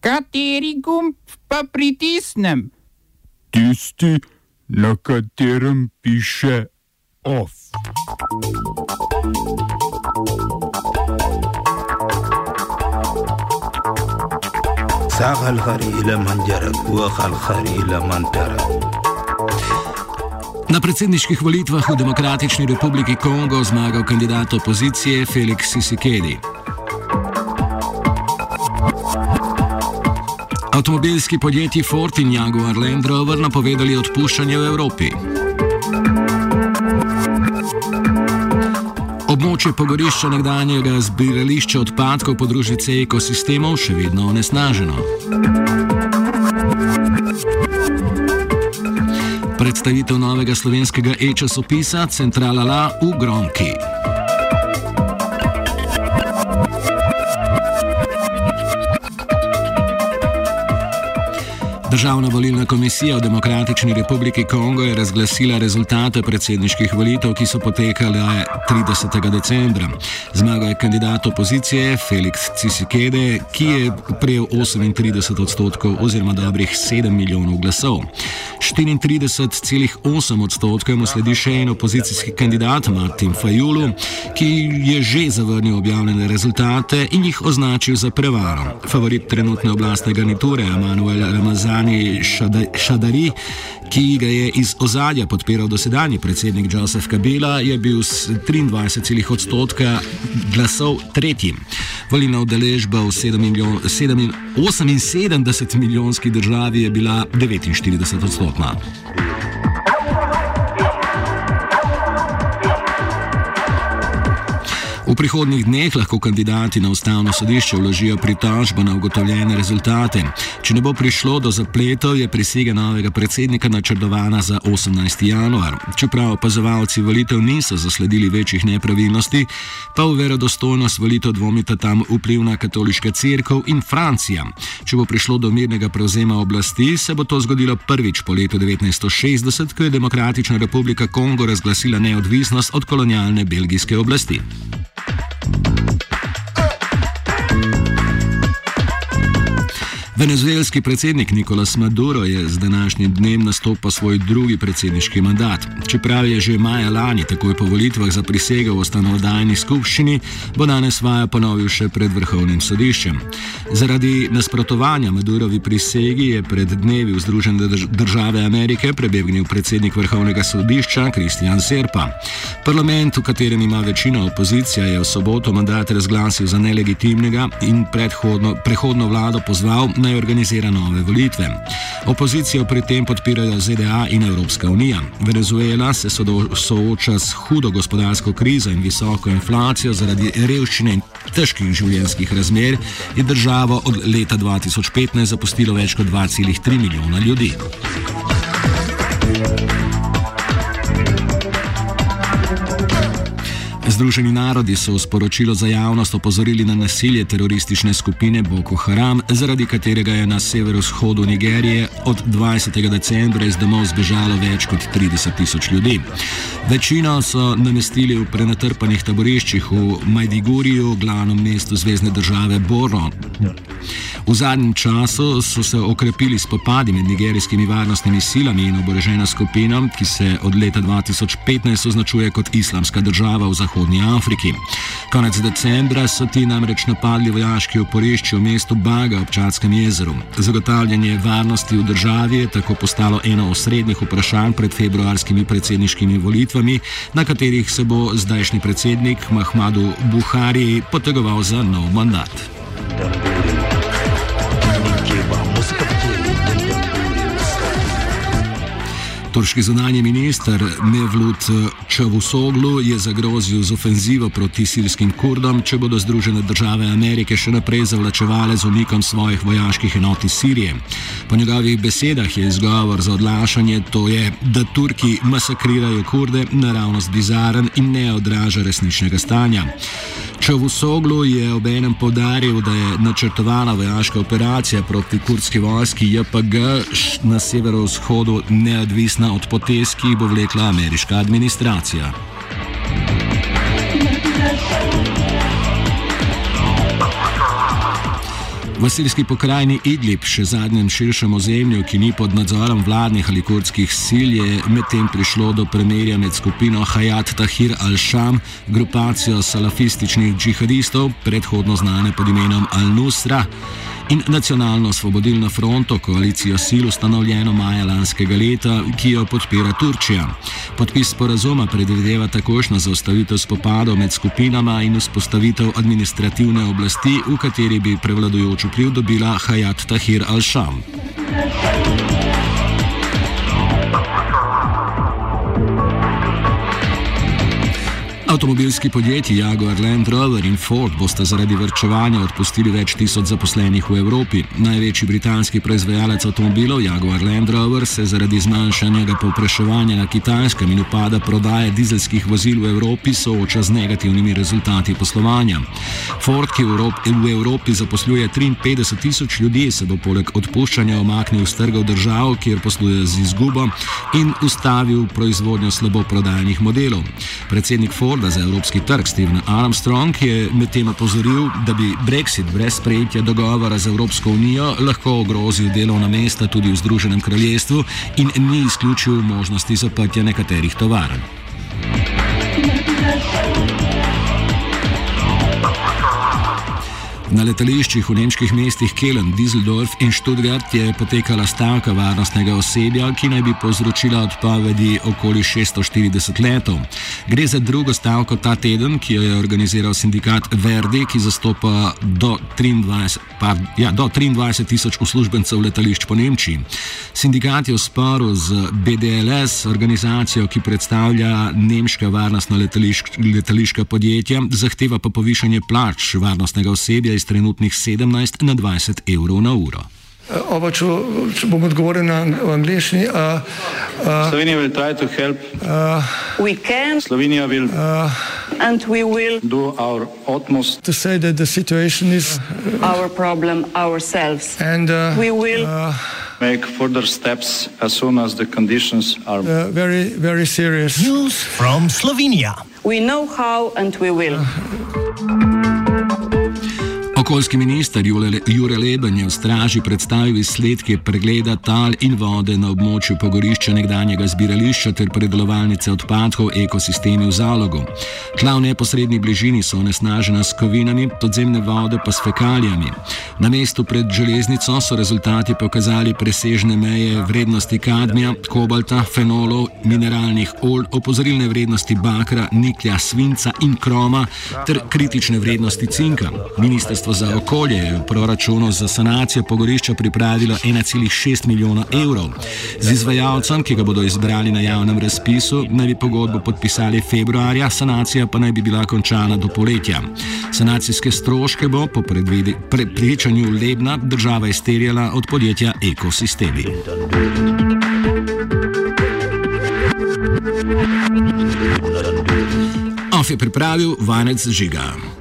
Kateri gumb pa pritisnem? Tisti, na katerem piše OF. Na predsedniških volitvah v Demokratični republiki Kongo zmagal kandidat opozicije Felix Sisikedi. Avtomobilski podjetji Ford in Jaguar Land Rover napovedali odpuščanje v Evropi. Območje pogorišča nekdanjega zbirališča odpadkov podružnice ekosistemov še vedno onesnaženo. Predstavitev novega slovenskega e-časopisa Centrala La v Gronki. Državna volilna komisija v Demokratični republiki Kongo je razglasila rezultate predsedniških volitev, ki so potekale 30. decembra. Zmagal je kandidat opozicije Felix Cisikede, ki je prejel 38 odstotkov oziroma dobrih 7 milijonov glasov. 34,8 odstotkov mu sledi še en opozicijski kandidat Martin Fajulu, ki je že zavrnil objavljene rezultate in jih označil za prevaro. Favorit trenutne oblastne garniture Emanuel Ramazan. Ani Šadari, ki ga je iz ozadja podpiral dosedanji predsednik Joseph Kabila, je bil s 23,5 odstotka glasov tretji. Volilna udeležba v 78 milijonski državi je bila 49 odstotna. V prihodnjih dneh lahko kandidati na ustavno sodišče vložijo pritožbo na ugotovljene rezultate. Če ne bo prišlo do zapletov, je prisega novega predsednika načrtovana za 18. januar. Čeprav opazovalci volitev niso zasledili večjih nepravilnosti, pa v verodostojnost volitev dvomita tam vplivna katoliška crkva in Francija. Če bo prišlo do mirnega prevzema oblasti, se bo to zgodilo prvič po letu 1960, ko je Demokratična republika Kongo razglasila neodvisnost od kolonialne belgijske oblasti. Venezuelski predsednik Nicolas Maduro je z današnjim dnem nastopil svoj drugi predsedniški mandat. Čeprav je že maja lani, takoj po volitvah, zaprisegel v ustanovdajni skupščini, bo danes vaja ponovil še pred vrhovnim sodiščem. Zaradi nasprotovanja Madurovi prisegi je pred dnevi v Združene države Amerike prebegnil predsednik vrhovnega sodišča Kristjan Serpa. Parlament, v katerem ima večina opozicija, je v soboto mandat razglasil za nelegitimnega in prehodno vlado pozval, naj organizira nove volitve. Opozicijo pri tem podpirajo ZDA in Evropska unija. Venezuela se sooča s hudo gospodarsko krizo in visoko inflacijo zaradi revščine in težkih življenjskih razmer in državo od leta 2015 zapustilo več kot 2,3 milijona ljudi. Thank you. Združeni narodi so v sporočilu za javnost opozorili na nasilje teroristične skupine Boko Haram, zaradi katerega je na severovzhodu Nigerije od 20. decembra iz domov zbežalo več kot 30 tisoč ljudi. Večino so namestili v prenatrpanih taboriščih v Majdiguriju, glavnem mestu zvezdne države Borno. V zadnjem času so se okrepili spopadi med nigerijskimi varnostnimi silami in oboroženo skupino, ki se od leta 2015 označuje kot islamska država v zahodnji Afriki. Konec decembra so ti namreč napadli vojaški oporišči v mestu Baga ob Čadskem jezeru. Zagotavljanje varnosti v državi je tako postalo eno osrednjih vprašanj pred februarskimi predsedniškimi volitvami, na katerih se bo zdajšnji predsednik Mahmadu Buhari potegoval za nov mandat. Turški zunanji minister Mevlut Čavusoglu je zagrozil z ofenzivo proti sirskim kurdom, če bodo Združene države Amerike še naprej zavlačevale z umikom svojih vojaških enot iz Sirije. Po njegovih besedah je izgovor za odlašanje to je, da Turki masakrirajo kurde, naravnost bizaren in ne odraža resničnega stanja. Čavusoglu je obenem podaril, da je načrtovana vojaška operacija proti kurdski vojski JPG na severovzhodu neodvisna od potez, ki jih bo vlekla ameriška administracija. V sirski pokrajini Idlib, še zadnjem širšem ozemlju, ki ni pod nadzorom vladnih ali kurdskih sil, je medtem prišlo do premirja med skupino Hayat Tahir al-Sham, grupacijo salafističnih džihadistov, predhodno znane pod imenom Al-Nusra in nacionalno svobodilno fronto, koalicijo sil ustanovljeno maja lanskega leta, ki jo podpira Turčija. Podpis sporazuma predvideva takošno zaustavitev spopadov med skupinama in vzpostavitev administrativne oblasti, v kateri bi prevladujoč vpliv dobila Hayat Tahir al-Sham. Avtomobilski podjetji Jaguar Land Rover in Ford bosta zaradi vrčevanja odpustili več tisoč zaposlenih v Evropi. Največji britanski proizvajalec avtomobilov Jaguar Land Rover se zaradi zmanjšanega povpraševanja na kitajskem in upada prodaje dizelskih vozil v Evropi sooča z negativnimi rezultati poslovanja. Ford, ki v Evropi, v Evropi zaposluje 53 tisoč ljudi, se bo poleg odpuščanja omaknil z trgov držav, kjer posluje z izgubo in ustavil proizvodnjo slabo prodajanih modelov. Predsednik Ford Forda za evropski trg Steven Armstrong je medtem opozoril, da bi Brexit brez sprejetja dogovora z Evropsko unijo lahko ogrozil delovna mesta tudi v Združenem kraljestvu in ni izključil možnosti zaprtja nekaterih tovarn. Na letališčih v nemških mestih Kelen, Düsseldorf in Stuttgart je potekala stavka varnostnega osebja, ki naj bi povzročila odpovedi okoli 640 letov. Gre za drugo stavko ta teden, ki jo je organiziral sindikat Verdi, ki zastopa do 23, pa, ja, do 23 tisoč uslužbencev letališč po Nemčiji. Sindikat je v sporu z BDLS, organizacijo, ki predstavlja nemška varnostna letališka podjetja, zahteva pa povišanje plač varnostnega osebja iz trenutnih 17 na 20 evrov na uro. Oba, če, če bom odgovoril na angliški. Uh, uh, Slovenija bo poskušala pomagati. Slovenija bo naredila naš utmost, da bo rekla, da je situacija naš problem, naš in da bomo naredili nadaljnje korake, as soon as the conditions are uh, very, very serious. News from Slovenija. We know how and we will. Uh, Okoljski minister Jure Leben je v straži predstavil izsledke pregleda tal in vode na območju pogorišča nekdanjega zbirališča ter predelovalnice odpadkov ekosistemi v zalogu. Tla v neposrednji bližini so onesnažena s kovinami, podzemne vode pa s fekalijami. Na mestu pred železnico so rezultati pokazali presežne meje vrednosti kadmija, kobalta, fenolov, mineralnih olj, opozorilne vrednosti bakra, niklja, svinca in kroma ter kritične vrednosti cinka. Ministrstvo za okolje je v proračunu za sanacijo pogorišča pripravilo 1,6 milijona evrov. Z izvajalcem, ki ga bodo izbrali na javnem razpisu, naj bi pogodbo podpisali februarja, sanacija pa naj bi bila končana do poletja. Sanacijske stroške bo po prepričanju Lebna država izterjala od podjetja Ekosistemi. Of je pripravil Vanec Žiga.